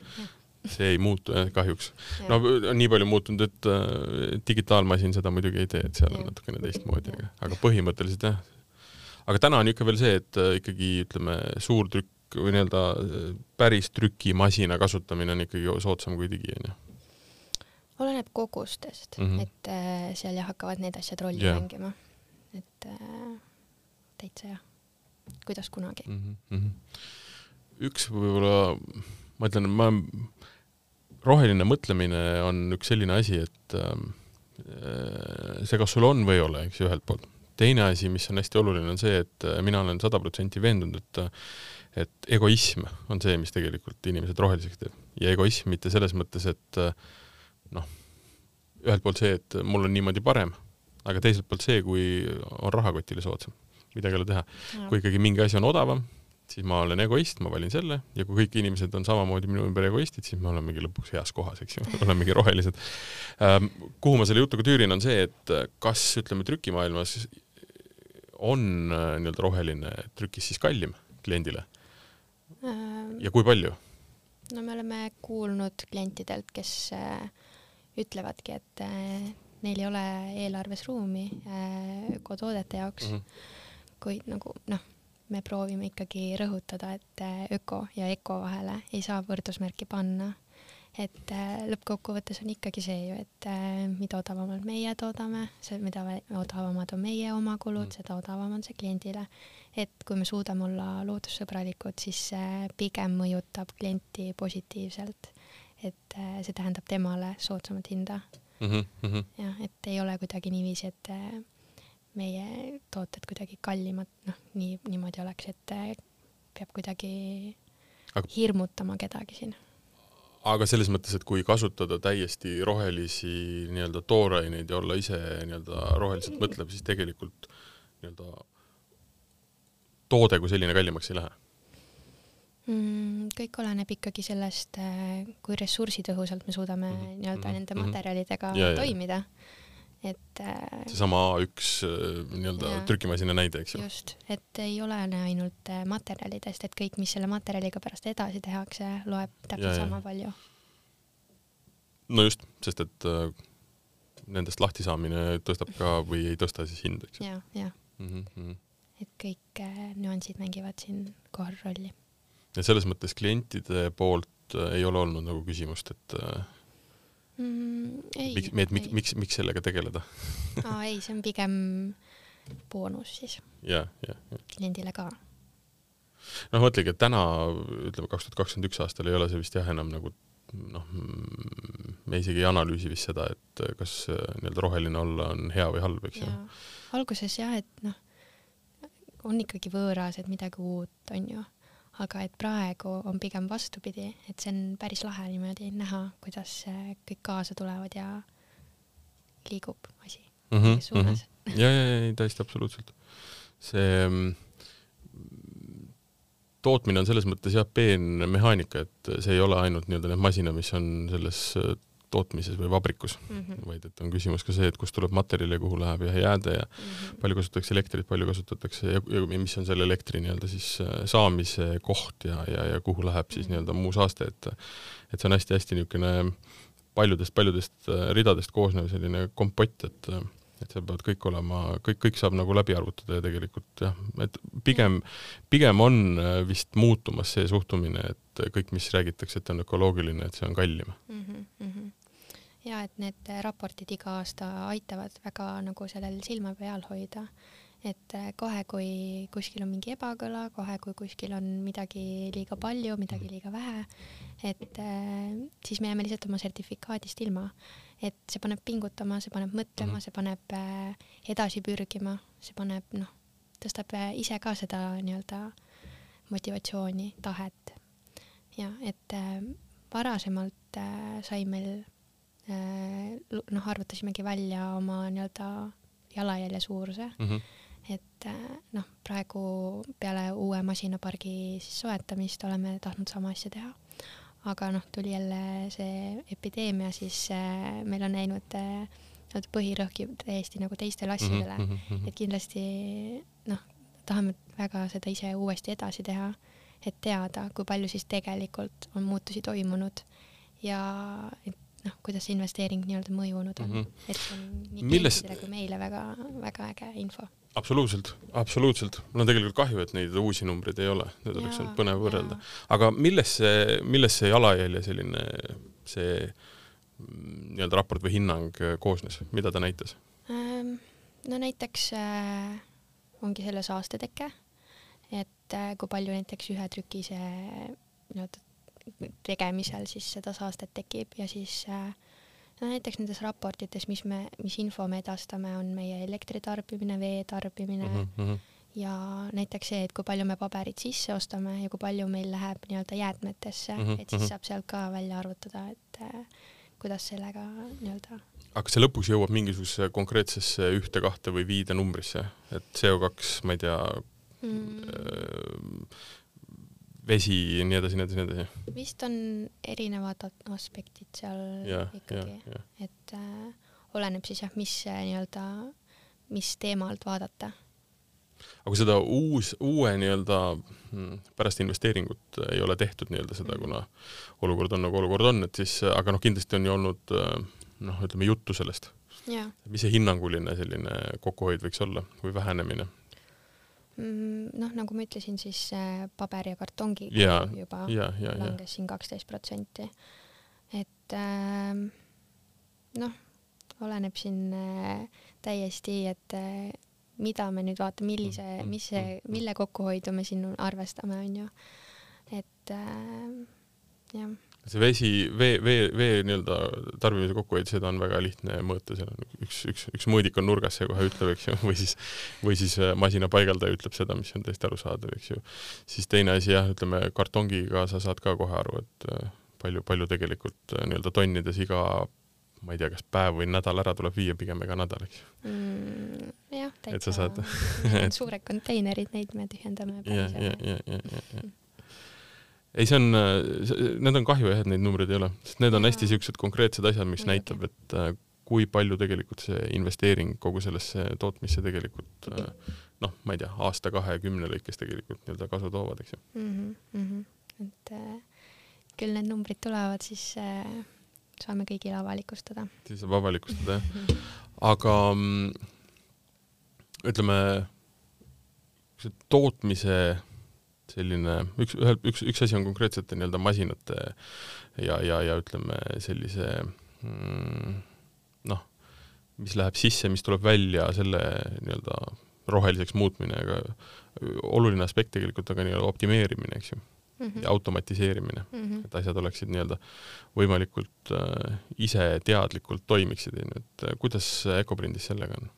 see ei muutu jah, kahjuks. no on nii palju muutunud, et äh, digitaalmasin seda muidugi ei tee, et seal on natukene teistmoodi, aga, aga põhimõtteliselt jah. aga täna on ikka veel see, et äh, ikkagi ütleme, suurtrükk või nii-öelda äh, päris trükimasina kasutamine on ikkagi soodsam kui digi, onju. oleneb kogustest mm. -hmm. et eh, seal jah, hakkavad need asjad rolli yeah. mängima. et eh, täitsa jah, kuidas kunagi mm. mm. -hmm. üks võib-olla, ma ütlen, ma, roheline mõtlemine on üks selline asi, et ähm, äh, see, kas sul on või ei ole, eks ju, ühelt poolt. teine asi, mis on hästi oluline, on see, et äh, mina olen sada protsenti veendunud, et äh, et egoism on see, mis tegelikult inimesed roheliseks teeb. ja egoism mitte selles mõttes, et äh, noh, ühelt poolt see, et mul on niimoodi parem, aga teiselt poolt see, kui on rahakotile soodsam. Midagi ei ole teha kui ikkagi mingi asi on odavam, siis ma olen egoist, ma valin selle ja kui kõik inimesed on samamoodi minu ümber egoistid, siis me olemegi lõpuks heas kohas, eks ju, olemegi rohelised ähm,. kuhu ma selle jutuga tüürin, on see, et kas ütleme trükimaailmas on äh, nii-öelda roheline trükis siis kallim kliendile Ähm, ja kui palju? no me oleme kuulnud klientidelt, kes äh, ütlevadki, et äh, neil ei ole eelarves ruumi ökotoodete jaoks mm. -hmm. Kuid nagu noh, me proovime ikkagi rõhutada, et äh, öko ja öko vahele ei saa võrdusmärki panna. et äh, lõppkokkuvõttes on ikkagi see ju, et äh, mida odavamalt meie toodame, see, mida odavamad on meie oma kulud Mm. seda odavam on see kliendile. et kui me suudame olla loodussõbralikud, siis see pigem mõjutab klienti positiivselt. et see tähendab temale soodsamat hinda mm -hmm. jah, et ei ole kuidagi niiviisi, et meie tooted kuidagi kallimad, noh, nii, niimoodi oleks, et äh, peab kuidagi Aga- hirmutama kedagi siin. aga selles mõttes, et kui kasutada täiesti rohelisi nii-öelda tooraineid ja olla ise nii-öelda roheliselt mõtlev, siis tegelikult nii-öelda toode kui selline kallimaks ei lähe. Mm, kõik oleneb ikkagi sellest, kui ressursitõhusalt me suudame mm -hmm, nii-öelda mhm, nende mhm. materjalidega Ja, ja. toimida. Et äh, seesama A1 äh, nii-öelda trükimasina näide, eks ju. just, et ei ole ainult äh, materjalidest, et kõik, mis selle materjaliga pärast edasi tehakse, loeb täpselt Ja, ja. sama palju. no just, sest et nendest lahtisaamine tõstab ka või ei tõsta siis hinda, eks ju ja, ja, mm. -hmm. et kõik nüansid mängivad siin kohal rolli. ja selles mõttes klientide poolt ei ole olnud nagu küsimust, et äh, mm,. miks, miks, miks, miks sellega tegeleda aa ei, see on pigem boonus siis ja, ja, ja. kliendile ka. noh, mõtlegi, et täna, ütleme kaks tuhat kakskümmend üks aastal ei ole see vist jah enam nagu noh, me isegi ei analüüsi vist seda, et kas äh, nii-öelda roheline olla on hea või halb, eks ju. ja alguses jah, et noh, on ikkagi võõras, et midagi uut, on ju, aga et praegu on pigem vastupidi, et see on päris lahe niimoodi näha, kuidas kõik kaasa tulevad ja liigub asi mm õiges suunas. ja, ja, ja, ei täiesti absoluutselt. see mm, tootmine on selles mõttes jah, peenmehaanika, et see ei ole ainult nii-öelda need masinad, mis on selles äh, tootmises või vabrikus mm. -hmm. vaid et on küsimus ka see, et kust tuleb materjal ja kuhu läheb ja jääde ja Mm -hmm. palju kasutatakse elektrit, palju kasutatakse ja, ja mis on selle elektri nii-öelda siis äh, saamise koht ja, ja, ja kuhu läheb siis Mhm. nii-öelda muu saaste, et et see on hästi-hästi niisugune paljudest-paljudest äh, ridadest koosnev selline kompott, et et seal peavad kõik olema, kõik, kõik saab nagu läbi arvutada ja tegelikult jah, et pigem, pigem on äh, vist muutumas see suhtumine, et kõik, mis räägitakse, et on ökoloogiline, et see on kallim. mm -hmm. Ja et need raportid iga aasta aitavad väga nagu sellel silma peal hoida, et äh, kohe, kui kuskil on mingi ebakõla, kohe, kui kuskil on midagi liiga palju, midagi liiga vähe, et äh, siis me jääme lihtsalt oma sertifikaadist ilma. et see paneb pingutama, see paneb mõtlema, Mhm. see paneb äh, edasi pürgima, see paneb noh, tõstab ise ka seda nii-öelda motivatsiooni, tahet. ja et varasemalt sai meil noh, arvutasimegi välja oma nii-öelda jalajälje suuruse, Mm -hmm. et äh, noh, praegu peale uue masinapargi siis soetamist oleme tahtnud sama asja teha. aga noh, tuli jälle see epideemia, siis äh, meil on läinud äh, nii-öelda põhirõhk täiesti nagu teistele asjadele mm, -hmm. et kindlasti noh, tahame väga seda ise uuesti edasi teha, et teada, kui palju siis tegelikult on muutusi toimunud ja et noh, kuidas see investeering nii-öelda mõjunud on mm, -hmm. et see on nii Milles... klientidele kui meile väga-väga äge info. absoluutselt, absoluutselt. mul on tegelikult kahju, et neid uusi numbreid ei ole, need oleks olnud põnev võrrelda. aga milles see, milles see jalajälje selline, see nii-öelda raport või hinnang koosnes, mida ta näitas? Ähm, no näiteks äh, ongi selle saasteteke, et äh, kui palju näiteks ühe trükise nii-öelda tegemisel siis seda saastet tekib ja siis äh, no näiteks nendes raportites, mis me, mis info me edastame, on meie elektritarbimine, vee tarbimine mm -hmm. ja näiteks see, et kui palju me paberit sisse ostame ja kui palju meil läheb nii-öelda jäätmetesse mm, -hmm. et siis mhm. saab sealt ka välja arvutada, et äh, kuidas sellega nii-öelda aga kas see lõpuks jõuab mingisugusesse konkreetsesse ühte-kahte või viide numbrisse, et CO2, ma ei tea mm., äh, vesi ja nii edasi, nii edasi, nii edasi? vist on erinevad aspektid seal ja, ikkagi, et äh, oleneb siis jah, mis nii-öelda, mis teema alt vaadata. aga kui seda uus, uue nii-öelda hmm, pärast investeeringut ei ole tehtud nii-öelda seda, kuna olukord on nagu olukord on, et siis, aga noh, kindlasti on ju olnud äh, noh, ütleme juttu sellest. mis see hinnanguline selline kokkuhoid võiks olla või vähenemine? Mm, noh, nagu ma ütlesin, siis paber ja kartongi ja, juba ja, ja, langes siin kaksteist protsenti. et äh, noh, oleneb siin äh, täiesti, et äh, mida me nüüd vaatame, millise, mm, mis see, mm, mille kokkuhoidu me siin arvestame, onju. et äh, jah see vesi, vee, vee, vee nii-öelda tarbimise kokkuhoid, seda on väga lihtne mõõta, seal on üks, üks, üks mõõdik on nurgas, see kohe ütleb, eks ju, või siis, või siis äh, masina paigaldaja ütleb seda, mis on täiesti arusaadav, eks ju. siis teine asi jah, ütleme kartongiga sa saad ka kohe aru, et äh, palju, palju tegelikult äh, nii-öelda tonnides iga ma ei tea, kas päev või nädal ära tuleb viia, pigem iga nädal, eks mm,. jah, täitsa. et sa saad suured konteinerid, neid me tühjendame. ja, ja, ja, ja, ja, ja ei, see on, need on kahju jah, et neid numbreid ei ole, sest need on hästi siuksed konkreetsed asjad, mis näitab, et äh, kui palju tegelikult see investeering kogu sellesse tootmisse tegelikult äh, noh, ma ei tea, aasta-kahe, kümne lõikes tegelikult nii-öelda kasu toovad, eks ju mm. -hmm. et äh, küll need numbrid tulevad, siis äh, saame kõigile avalikustada. siis saab avalikustada jah. aga mm, ütleme, see tootmise selline üks, ühel, üks, üks asi on konkreetsete nii-öelda masinate ja, ja, ja ütleme sellise mm, noh, mis läheb sisse, mis tuleb välja, selle nii-öelda roheliseks muutmine, aga oluline aspekt tegelikult on ka nii-öelda optimeerimine, eks ju mm. -hmm. ja automatiseerimine mm, -hmm. et asjad oleksid nii-öelda võimalikult äh, ise teadlikult toimiksid, onju, et äh, kuidas Ecoprindis sellega on?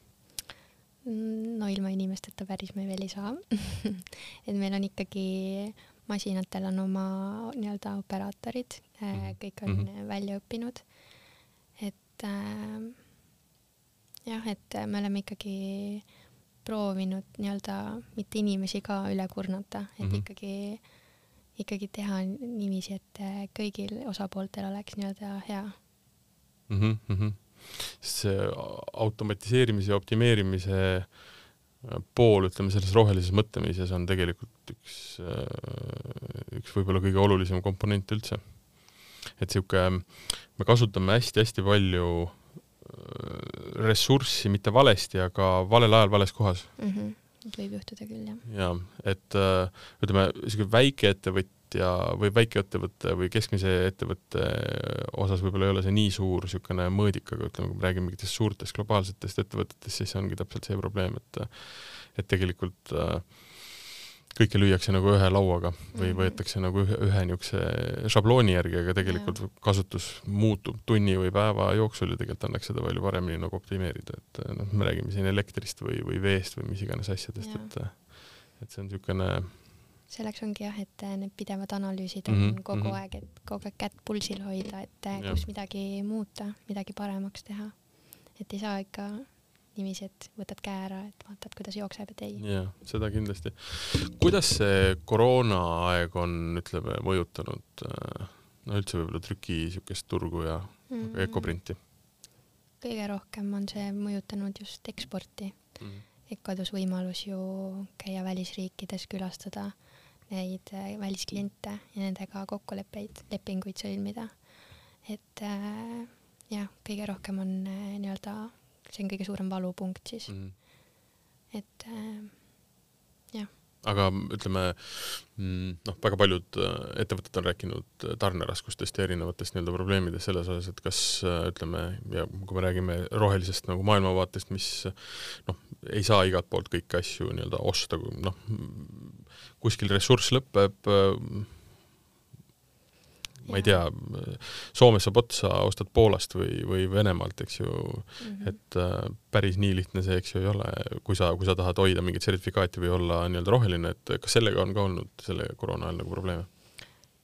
No ilma inimesteta päris me veel ei saa et meil on ikkagi, masinatel on oma nii-öelda operaatorid mm, -hmm. kõik on mm -hmm. välja õppinud. et äh, jah, et me oleme ikkagi proovinud nii-öelda mitte inimesi ka üle kurnata, et mm -hmm. ikkagi, ikkagi teha niiviisi, et kõigil osapooltel oleks nii-öelda hea mm. -hmm see automatiseerimise ja optimeerimise äh, pool, ütleme selles rohelises mõtlemises on tegelikult üks, äh, üks võib-olla kõige olulisem komponent üldse. et niisugune, me kasutame hästi-hästi palju äh, ressurssi mitte valesti, aga valel ajal vales kohas mm. -hmm. võib juhtuda küll, jah. jaa, et ütleme, niisugune väikeettevõtja ettevõtja või väikeettevõtte või keskmise ettevõtte osas võib-olla ei ole see nii suur niisugune mõõdik, aga ütleme, kui me räägime mingitest suurtest globaalsetest ettevõtetest, siis ongi täpselt see probleem, et et tegelikult äh, kõike lüüakse nagu ühe lauaga või mhm. võetakse nagu ühe, ühe niisuguse šablooni järgi, aga tegelikult ja. kasutus muutub tunni või päeva jooksul ja tegelikult annaks seda palju paremini nagu optimeerida, et noh, me räägime siin elektrist või, või veest või mis iganes asjadest, et et see on niisugune selleks ongi jah, et äh, need pidevad analüüsid on mm -hmm. kogu mm -hmm. aeg, et kogu aeg kätt pulsil hoida, et äh, ja. kus midagi muuta, midagi paremaks teha. et ei saa ikka niiviisi, et võtad käe ära, et vaatad, kuidas jookseb, et ei. jah, seda kindlasti. kuidas see koroonaaeg on, ütleme, mõjutanud äh, no üldse võib-olla trüki niisugust turgu ja Mm. ökoprinti kõige rohkem on see mõjutanud just eksporti. mm.? kadus võimalus ju käia välisriikides, külastada neid äh, väliskliente ja nendega kokkuleppeid, lepinguid sõlmida. et äh, jah, kõige rohkem on äh, nii-öelda, see on kõige suurem valupunkt siis, Mm. et äh, jah, aga ütleme mm, noh, väga paljud äh, ettevõtted on rääkinud äh, tarneraskustest ja erinevatest nii-öelda probleemidest selles osas, et kas ütleme ja kui me räägime rohelisest nagu maailmavaatest, mis noh, ei saa igalt poolt kõiki asju nii-öelda osta, noh kuskil ressurss lõpeb äh, ma ei tea, Soomes saab otsa, ostad Poolast või, või Venemaalt, eks ju mm, Mhm. et äh, päris nii lihtne see, eks ju, ei ole, kui sa, kui sa tahad hoida mingit sertifikaati või olla nii-öelda roheline, et kas sellega on ka olnud selle koroona ajal nagu probleeme?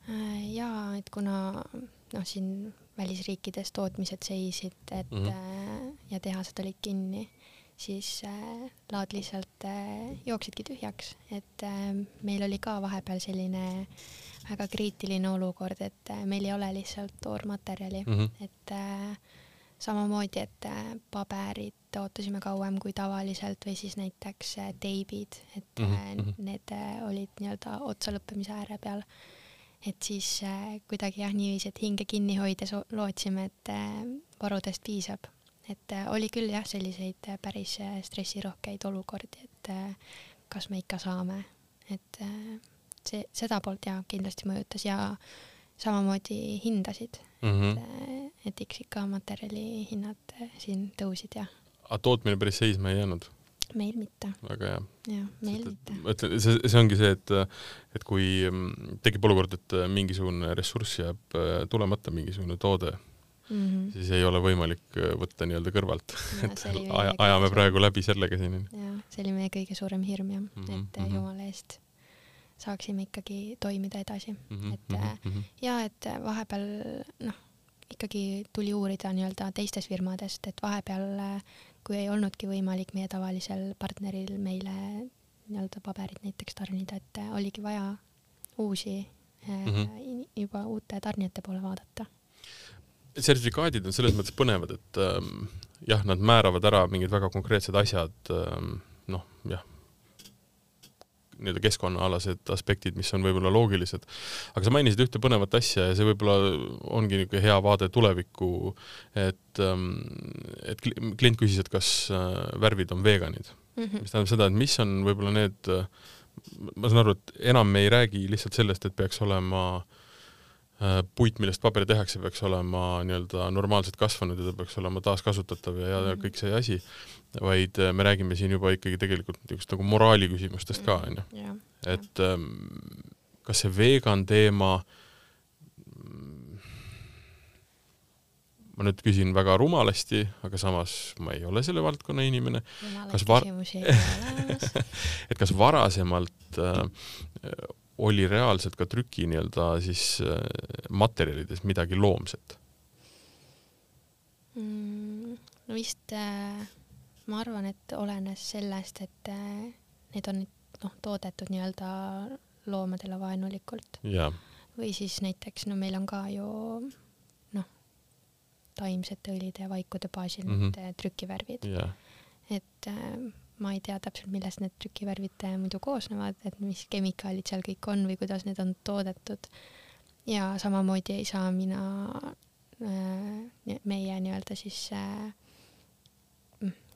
Äh, jaa, et kuna noh, siin välisriikides tootmised seisid, et mm. -hmm. ja tehased olid kinni, siis äh, laod lihtsalt äh, jooksidki tühjaks, et äh, meil oli ka vahepeal selline väga kriitiline olukord, et äh, meil ei ole lihtsalt toormaterjali mm, Mhm. -hmm. et äh, samamoodi, et äh, paberit ootasime kauem kui tavaliselt või siis näiteks äh, teibid, et mm Mhm, -hmm. mhm. need äh, olid nii-öelda otsa lõppemise ääre peal et siis äh, kuidagi jah, niiviisi, et hinge kinni hoides lootsime, et äh, varudest piisab. Et äh, oli küll jah, selliseid äh, päris äh, stressirohkeid olukordi, et kas me ikka saame, et see, seda poolt ja kindlasti mõjutas ja samamoodi hindasid Mm mm., -hmm. äh, et eks ikka materjali hinnad siin tõusid ja aga tootmine päris seisma ei jäänud, meil mitte, väga hea. jah, meil mitte. ma ütlen, see, see ongi see, et et kui mm, tekib olukord, et mingisugune ressurss jääb tulemata, mingisugune toode, Mm -hmm. siis ei ole võimalik äh, võtta nii-öelda kõrvalt. Meie aja, ajame praegu läbi sellega siin. jah, see oli meie kõige suurem hirm jah mm, -hmm, et mm -hmm. jumala eest saaksime ikkagi toimida edasi mm. -hmm. et äh, ja et vahepeal noh, ikkagi tuli uurida nii-öelda teistest firmadest, et vahepeal, kui ei olnudki võimalik meie tavalisel partneril meile nii-öelda paberit näiteks tarnida, et oligi vaja uusi mm. -hmm. juba uute tarnijate poole vaadata. Sertifikaadid on selles mõttes põnevad, et ähm, jah, nad määravad ära mingid väga konkreetsed asjad ähm,, noh jah, nii-öelda keskkonnaalased aspektid, mis on võib-olla loogilised. aga sa mainisid ühte põnevat asja ja see võib-olla ongi niisugune hea vaade tulevikku, et ähm, et kli- klient küsis, et kas äh, värvid on veganid, Mm -hmm. mis tähendab seda, et mis on võib-olla need äh, ma saan aru, et enam me ei räägi lihtsalt sellest, et peaks olema äh, puit, millest paberi tehakse, peaks olema nii-öelda normaalselt kasvanud ja ta peaks olema taaskasutatav ja, ja Mhm. kõik see asi, vaid äh, me räägime siin juba ikkagi tegelikult niisugust nagu moraali küsimustest ka, onju. jah, et ähm, kas see vegan teema, ma nüüd küsin väga rumalasti, aga samas ma ei ole selle valdkonna inimene, Kas var- et kas varasemalt äh, oli reaalselt ka trüki nii-öelda siis äh, materjalides midagi loomset? mm,? no vist äh, ma arvan, et olenes sellest, et äh, need on noh, toodetud nii-öelda loomadele vaenulikult või siis näiteks no meil on ka ju noh, taimsete õlide ja vaikude baasil Mhm. need äh, trükivärvid, jaa. et äh, ma ei tea täpselt, millest need trükivärvid äh, muidu koosnevad, et mis kemikaalid seal kõik on või kuidas need on toodetud. ja samamoodi ei saa mina äh, meie nii-öelda siis äh,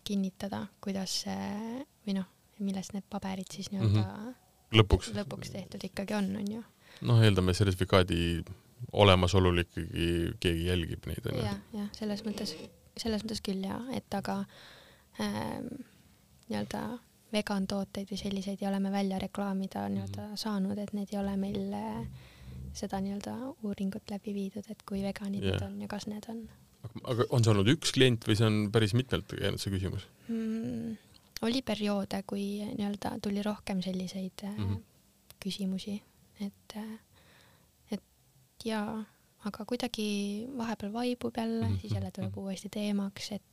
kinnitada, kuidas äh, või noh, millest need paberid siis nii-öelda mm lõpuks -hmm., lõpuks tehtud ikkagi on, on ju. noh, eeldame sertifikaadi olemasolul ikkagi keegi jälgib neid, onju jah, jah, selles mõttes, selles mõttes küll ja, et aga ähm, nii-öelda vegan tooteid või selliseid ei ole me välja reklaamida nii-öelda Mhm. saanud, et need ei ole meil seda nii-öelda uuringut läbi viidud, et kui veganid Jah. need on ja kas need on aga on see olnud üks klient või see on päris mitmelt käinud see küsimus? mm,. oli perioode, kui nii-öelda tuli rohkem selliseid mm. -hmm. küsimusi, et äh, et jaa, aga kuidagi vahepeal vaibub jälle mm, -hmm. siis jälle tuleb mhm. uuesti teemaks, et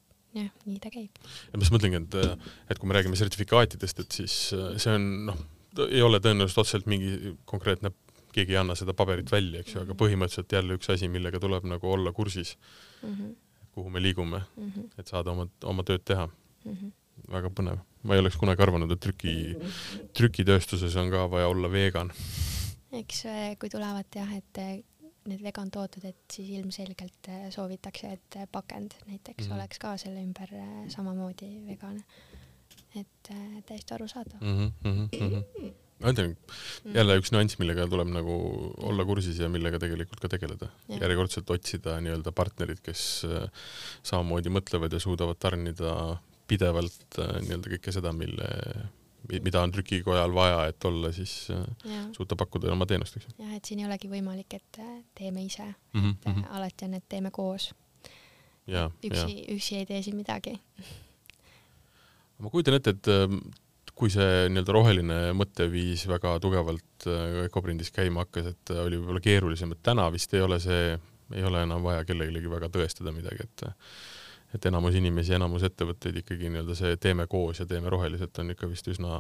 jah, nii ta käib. ja ma just mõtlengi, et, et kui me räägime sertifikaatidest, et siis äh, see on noh, ei ole tõenäoliselt otseselt mingi konkreetne, keegi ei anna seda paberit välja, eks ju, aga mhm. põhimõtteliselt jälle üks asi, millega tuleb nagu olla kursis mm, -hmm. kuhu me liigume mm, -hmm. et saada oma, oma tööd teha mm. -hmm. väga põnev. ma ei oleks kunagi arvanud, et trüki, trükitööstuses on ka vaja olla vegan. eks äh, kui tulevad jah, et need vegan tooted, et siis ilmselgelt äh, soovitakse, et äh, pakend näiteks mm -hmm. oleks ka selle ümber äh, samamoodi vegan. et täiesti arusaadav mm. -hmm, mm -hmm. ma ütlen, mhm. jälle üks nüanss, millega tuleb nagu olla kursis ja millega tegelikult ka tegeleda. järjekordselt otsida nii-öelda partnerid, kes samamoodi mõtlevad ja suudavad tarnida pidevalt nii-öelda kõike seda, mille mida on trükikojal vaja, et olla siis äh, suuta pakkuda oma teenust, eks. jah, et siin ei olegi võimalik, et äh, teeme ise mm, -hmm. et mm -hmm. alati on, et teeme koos. üksi, üksi ei tee siin midagi. ma kujutan ette, et kui see nii-öelda roheline mõtteviis väga tugevalt Ecoprindis käima hakkas, et oli võib-olla keerulisem, et täna vist ei ole see, ei ole enam vaja kellelegi väga tõestada midagi, et et enamus inimesi, enamus ettevõtteid ikkagi nii-öelda see teeme koos ja teeme roheliselt on ikka vist üsna,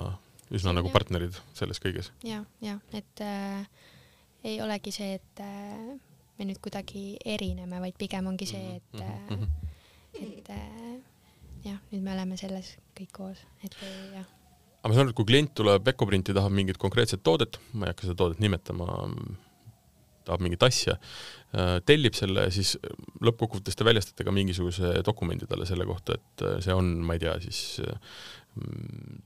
üsna nagu partnerid selles kõiges. ja, ja et äh, ei olegi see, et äh, me nüüd kuidagi erineme, vaid pigem ongi see, et mm, -hmm. et äh, jah, nüüd me oleme selles kõik koos, et äh, jah aga ma saan aru, et kui klient tuleb Ecoprinti, tahab mingit konkreetset toodet, ma ei hakka seda toodet nimetama, tahab mingit asja, äh, tellib selle, siis lõppkokkuvõttes te väljastate ka mingisuguse dokumendi talle selle kohta, et äh, see on, ma ei tea, siis mm,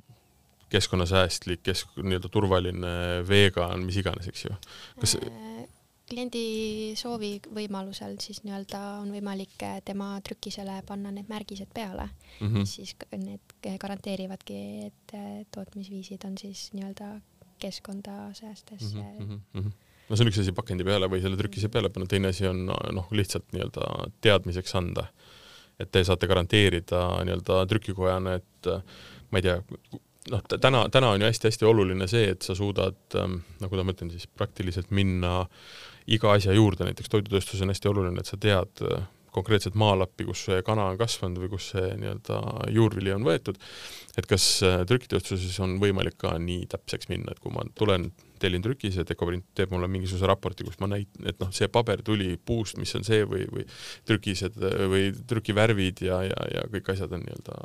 keskkonnasäästlik, kesk-, nii-öelda turvaline, vegan, mis iganes, eks ju. kas äh, kliendi soovi võimalusel siis nii-öelda on võimalik tema trükisele panna need märgised peale mm, -hmm. siis need garanteerivadki, et tootmisviisid on siis nii-öelda keskkonda säästes mm. -hmm no see on üks asi pakendi peale või selle trükise peale panna, teine asi on noh, lihtsalt nii-öelda teadmiseks anda. et te saate garanteerida nii-öelda trükikojana, et ma ei tea, noh, täna, täna on ju hästi-hästi oluline see, et sa suudad ähm,, no kuidas ma ütlen siis, praktiliselt minna iga asja juurde, näiteks toidutööstuses on hästi oluline, et sa tead äh, konkreetset maalappi, kus see kana on kasvanud või kus see nii-öelda juurvili on võetud, et kas äh, trükitööstuses on võimalik ka nii täpseks minna, et kui ma tulen, tellin trükise, Decoprint teeb mulle mingisuguse raporti, kus ma näit-, et noh, see paber tuli puust, mis on see või, või trükised või trükivärvid ja, ja, ja kõik asjad on nii-öelda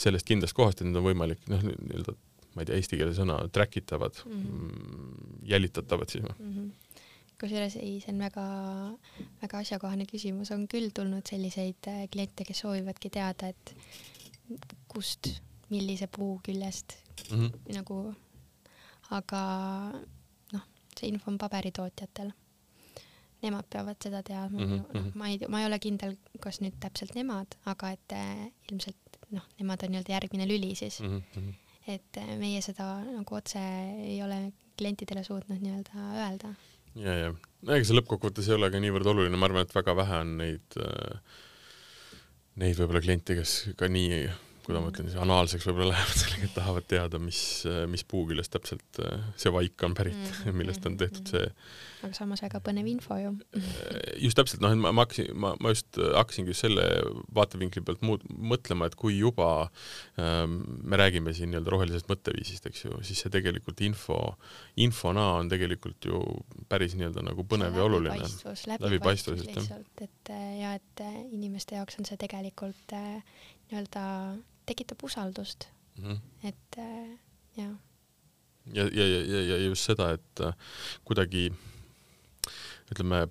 sellest kindlast kohast, et need on võimalik noh, nii-öelda ma ei tea, eesti keele sõna, track itavad mhm. mm, -hmm. jälitatavad siis mm -hmm.? kusjuures ei, see on väga, väga asjakohane küsimus, on küll tulnud selliseid äh, kliente, kes soovivadki teada, et kust, millise puu küljest mm -hmm. nagu, aga noh, see info on paberitootjatel. Nemad peavad seda teadma mm, -hmm. ma ei, ma ei ole kindel, kas nüüd täpselt nemad, aga et äh, ilmselt noh, nemad on nii-öelda järgmine lüli siis mm. -hmm. et äh, meie seda nagu otse ei ole klientidele suutnud nii-öelda öelda ja, ja ega see lõppkokkuvõttes ei ole ka niivõrd oluline, ma arvan, et väga vähe on neid, äh, neid võib-olla kliente, kes ka nii kuidas ma ütlen siis, anaalseks võib-olla lähevad sellega, et tahavad teada, mis, mis puu küljest täpselt äh, see vaik on pärit mm, -hmm. millest on tehtud see. aga samas väga põnev info ju. Äh, just täpselt, noh, et ma, ma hakkasin, ma, ma just hakkasingi just selle vaatevinkli pealt muud mõtlema, et kui juba ähm, me räägime siin nii-öelda rohelisest mõtteviisist, eks ju, siis see tegelikult info, infona on tegelikult ju päris nii-öelda nagu põnev ja oluline. läbipaistvus, läbipaistvus lihtsalt, et ja et inimeste jaoks on see tegelikult nii-öelda tekitab usaldust mm. -hmm. et äh, jah. ja, ja, ja, ja, ja just seda, et äh, kuidagi ütleme,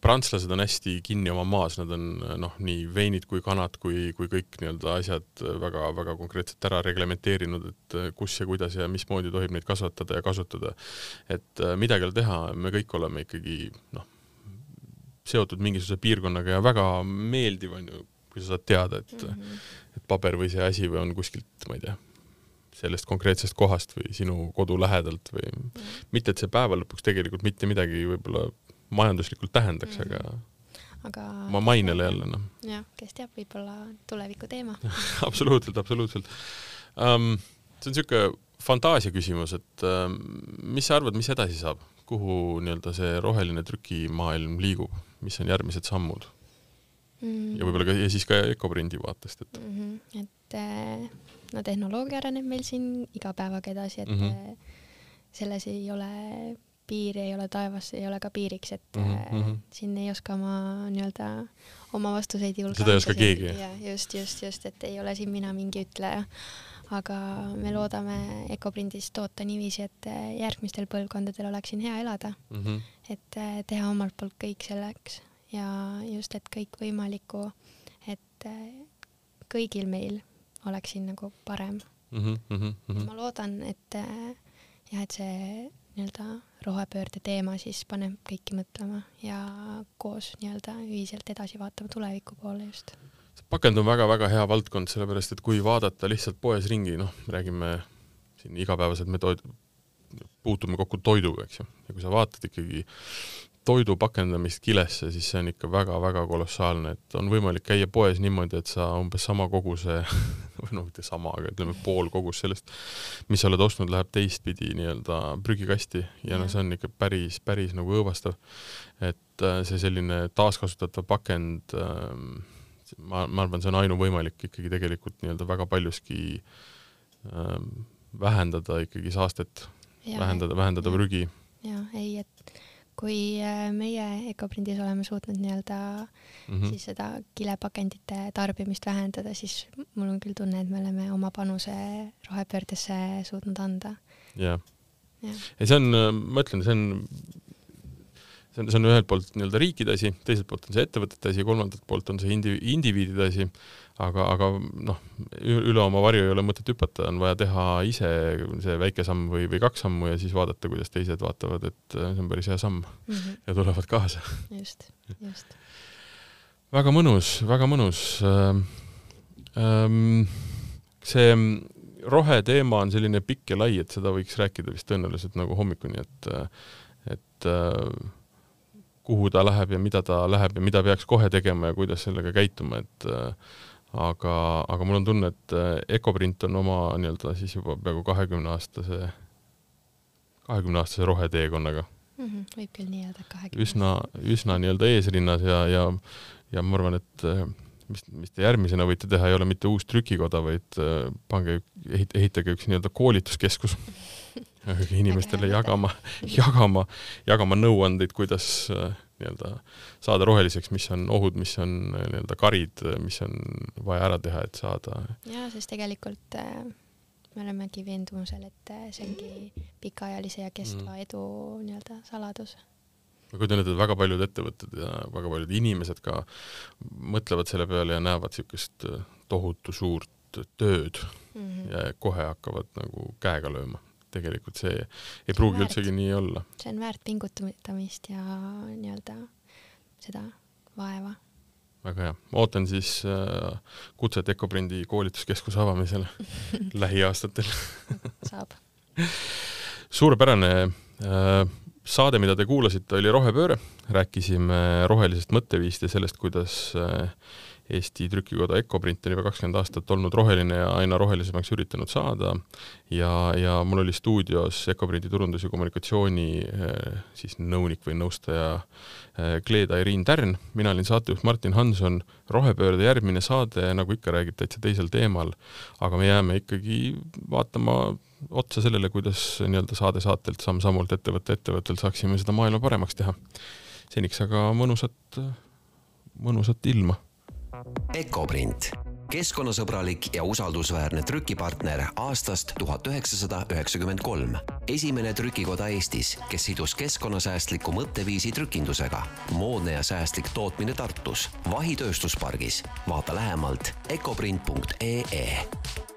prantslased on hästi kinni oma maas, nad on noh, nii veinid kui kanad kui, kui kõik nii-öelda asjad väga-väga konkreetselt ära reglementeerinud, et kus ja kuidas ja mismoodi tohib neid kasvatada ja kasutada. et äh, midagi ei ole teha, me kõik oleme ikkagi noh, seotud mingisuguse piirkonnaga ja väga meeldiv on ju kui sa saad teada, et mm, -hmm. et paber või see asi või on kuskilt, ma ei tea, sellest konkreetsest kohast või sinu kodu lähedalt või mm -hmm. mitte, et see päeva lõpuks tegelikult mitte midagi võib-olla majanduslikult tähendaks mm, -hmm. aga aga oma mainele jälle noh. jah, kes teab, võib-olla tuleviku teema absoluutselt, absoluutselt um,. see on niisugune fantaasia küsimus, et um, mis sa arvad, mis edasi saab, kuhu nii-öelda see roheline trükimaailm liigub, mis on järgmised sammud? Mm.. ja võib-olla ka, ja siis ka Ecoprindi vaatest, et mm. -hmm. et äh, no tehnoloogia areneb meil siin iga päevaga edasi, et mm -hmm. selles ei ole piiri, ei ole taevas, ei ole ka piiriks, et mm -hmm. siin ei oska ma nii-öelda oma vastuseid julgeda. seda ei oska keegi. just, just, just, et ei ole siin mina mingi ütleja aga me loodame Ecoprindis toota niiviisi, et järgmistel põlvkondadel oleks siin hea elada mm. -hmm. et teha omalt poolt kõik selleks ja just, et kõikvõimalikku, et kõigil meil oleks siin nagu parem mm. -hmm, mm -hmm. ma loodan, et jah, et see nii-öelda rohepöörde teema siis paneb kõiki mõtlema ja koos nii-öelda ühiselt edasi vaatama tuleviku poole just. pakend on väga-väga hea valdkond, sellepärast et kui vaadata lihtsalt poes ringi, noh, räägime siin igapäevaselt me toid-, puutume kokku toiduga, eks ju, ja kui sa vaatad ikkagi toidu pakendamist kilesse, siis see on ikka väga-väga kolossaalne, et on võimalik käia poes niimoodi, et sa umbes sama koguse või noh, mitte sama, aga ütleme pool kogus sellest, mis sa oled ostnud, läheb teistpidi nii-öelda prügikasti ja noh, see on ikka päris, päris nagu õõvastav. et äh, see selline taaskasutatav pakend äh,, ma, ma arvan, see on ainuvõimalik ikkagi tegelikult nii-öelda väga paljuski äh, vähendada ikkagi saastet, vähendada, vähendada prügi. jaa, ei, et kui äh, meie Ecoprindis oleme suutnud nii-öelda mm -hmm. siis seda kilepakendite tarbimist vähendada, siis mul on küll tunne, et me oleme oma panuse rohepöördesse suutnud anda. jah ja. see on, ma ütlen, see on see on, see on ühelt poolt nii-öelda riikide asi, teiselt poolt on see ettevõtete asi, kolmandalt poolt on see indi-, indiviidide asi, aga, aga noh, üle oma varju ei ole mõtet hüpata, on vaja teha ise see väike samm või, või kaks sammu ja siis vaadata, kuidas teised vaatavad, et äh, see on päris hea samm mm -hmm. ja tulevad kaasa. just, just. väga mõnus, väga mõnus ähm,. Ähm, see roheteema on selline pikk ja lai, et seda võiks rääkida vist tõenäoliselt nagu hommikuni, et et äh, kuhu ta läheb ja mida ta läheb ja mida peaks kohe tegema ja kuidas sellega käituma, et äh, aga, aga mul on tunne, et äh, Ecoprint on oma nii-öelda siis juba peaaegu kahekümne aastase, kahekümne aastase roheteekonnaga mm. -hmm, võib küll nii öelda, kahekümne. üsna, üsna nii-öelda eesrinnas ja, ja, ja ma arvan, et äh, mis, mis te järgmisena võite teha, ei ole mitte uus trükikoda, vaid pange, ehitage üks nii-öelda koolituskeskus inimestele jagama, jagama, jagama nõuandeid, kuidas äh, nii-öelda saada roheliseks, mis on ohud, mis on äh, nii-öelda karid, mis on vaja ära teha, et saada. jaa, sest tegelikult äh, me olemegi veendumusel, et see ongi pikaajalise ja kestva mm. edu nii-öelda saladus ma kujutan ette, et väga paljud ettevõtted ja väga paljud inimesed ka mõtlevad selle peale ja näevad niisugust tohutu suurt tööd mm -hmm. ja kohe hakkavad nagu käega lööma tegelikult see ei pruugi väärt, üldsegi nii olla. see on väärt pingutamist ja nii-öelda seda vaeva. väga hea, ootan siis äh, kutset Ecoprindi koolituskeskuse avamisele lähiaastatel. Saab. Suurepärane äh, saade, mida te kuulasite, oli Rohepööre, rääkisime rohelisest mõtteviist ja sellest, kuidas äh, Eesti trükikoda Ecoprint on juba kakskümmend aastat olnud roheline ja aina rohelisemaks üritanud saada. Ja, ja mul oli stuudios Ecoprinti turundus- ja kommunikatsiooni eh, siis nõunik või nõustaja eh, Kleeda-Iriin Tärn, mina olin saatejuht Martin Hanson, rohepöörde järgmine saade, nagu ikka, räägib täitsa teisel teemal, aga me jääme ikkagi vaatama otsa sellele, kuidas nii-öelda saade saatelt, samm-sammult, ettevõte ettevõttelt saaksime seda maailma paremaks teha. seniks aga mõnusat, mõnusat ilma Ecoprint, keskkonnasõbralik ja usaldusväärne trükipartner aastast tuhat üheksasada üheksakümmend kolm. esimene trükikoda Eestis, kes sidus keskkonnasäästliku mõtteviisi trükindusega. moodne ja säästlik tootmine Tartus, Vahi tööstuspargis. vaata lähemalt ecoprint.ee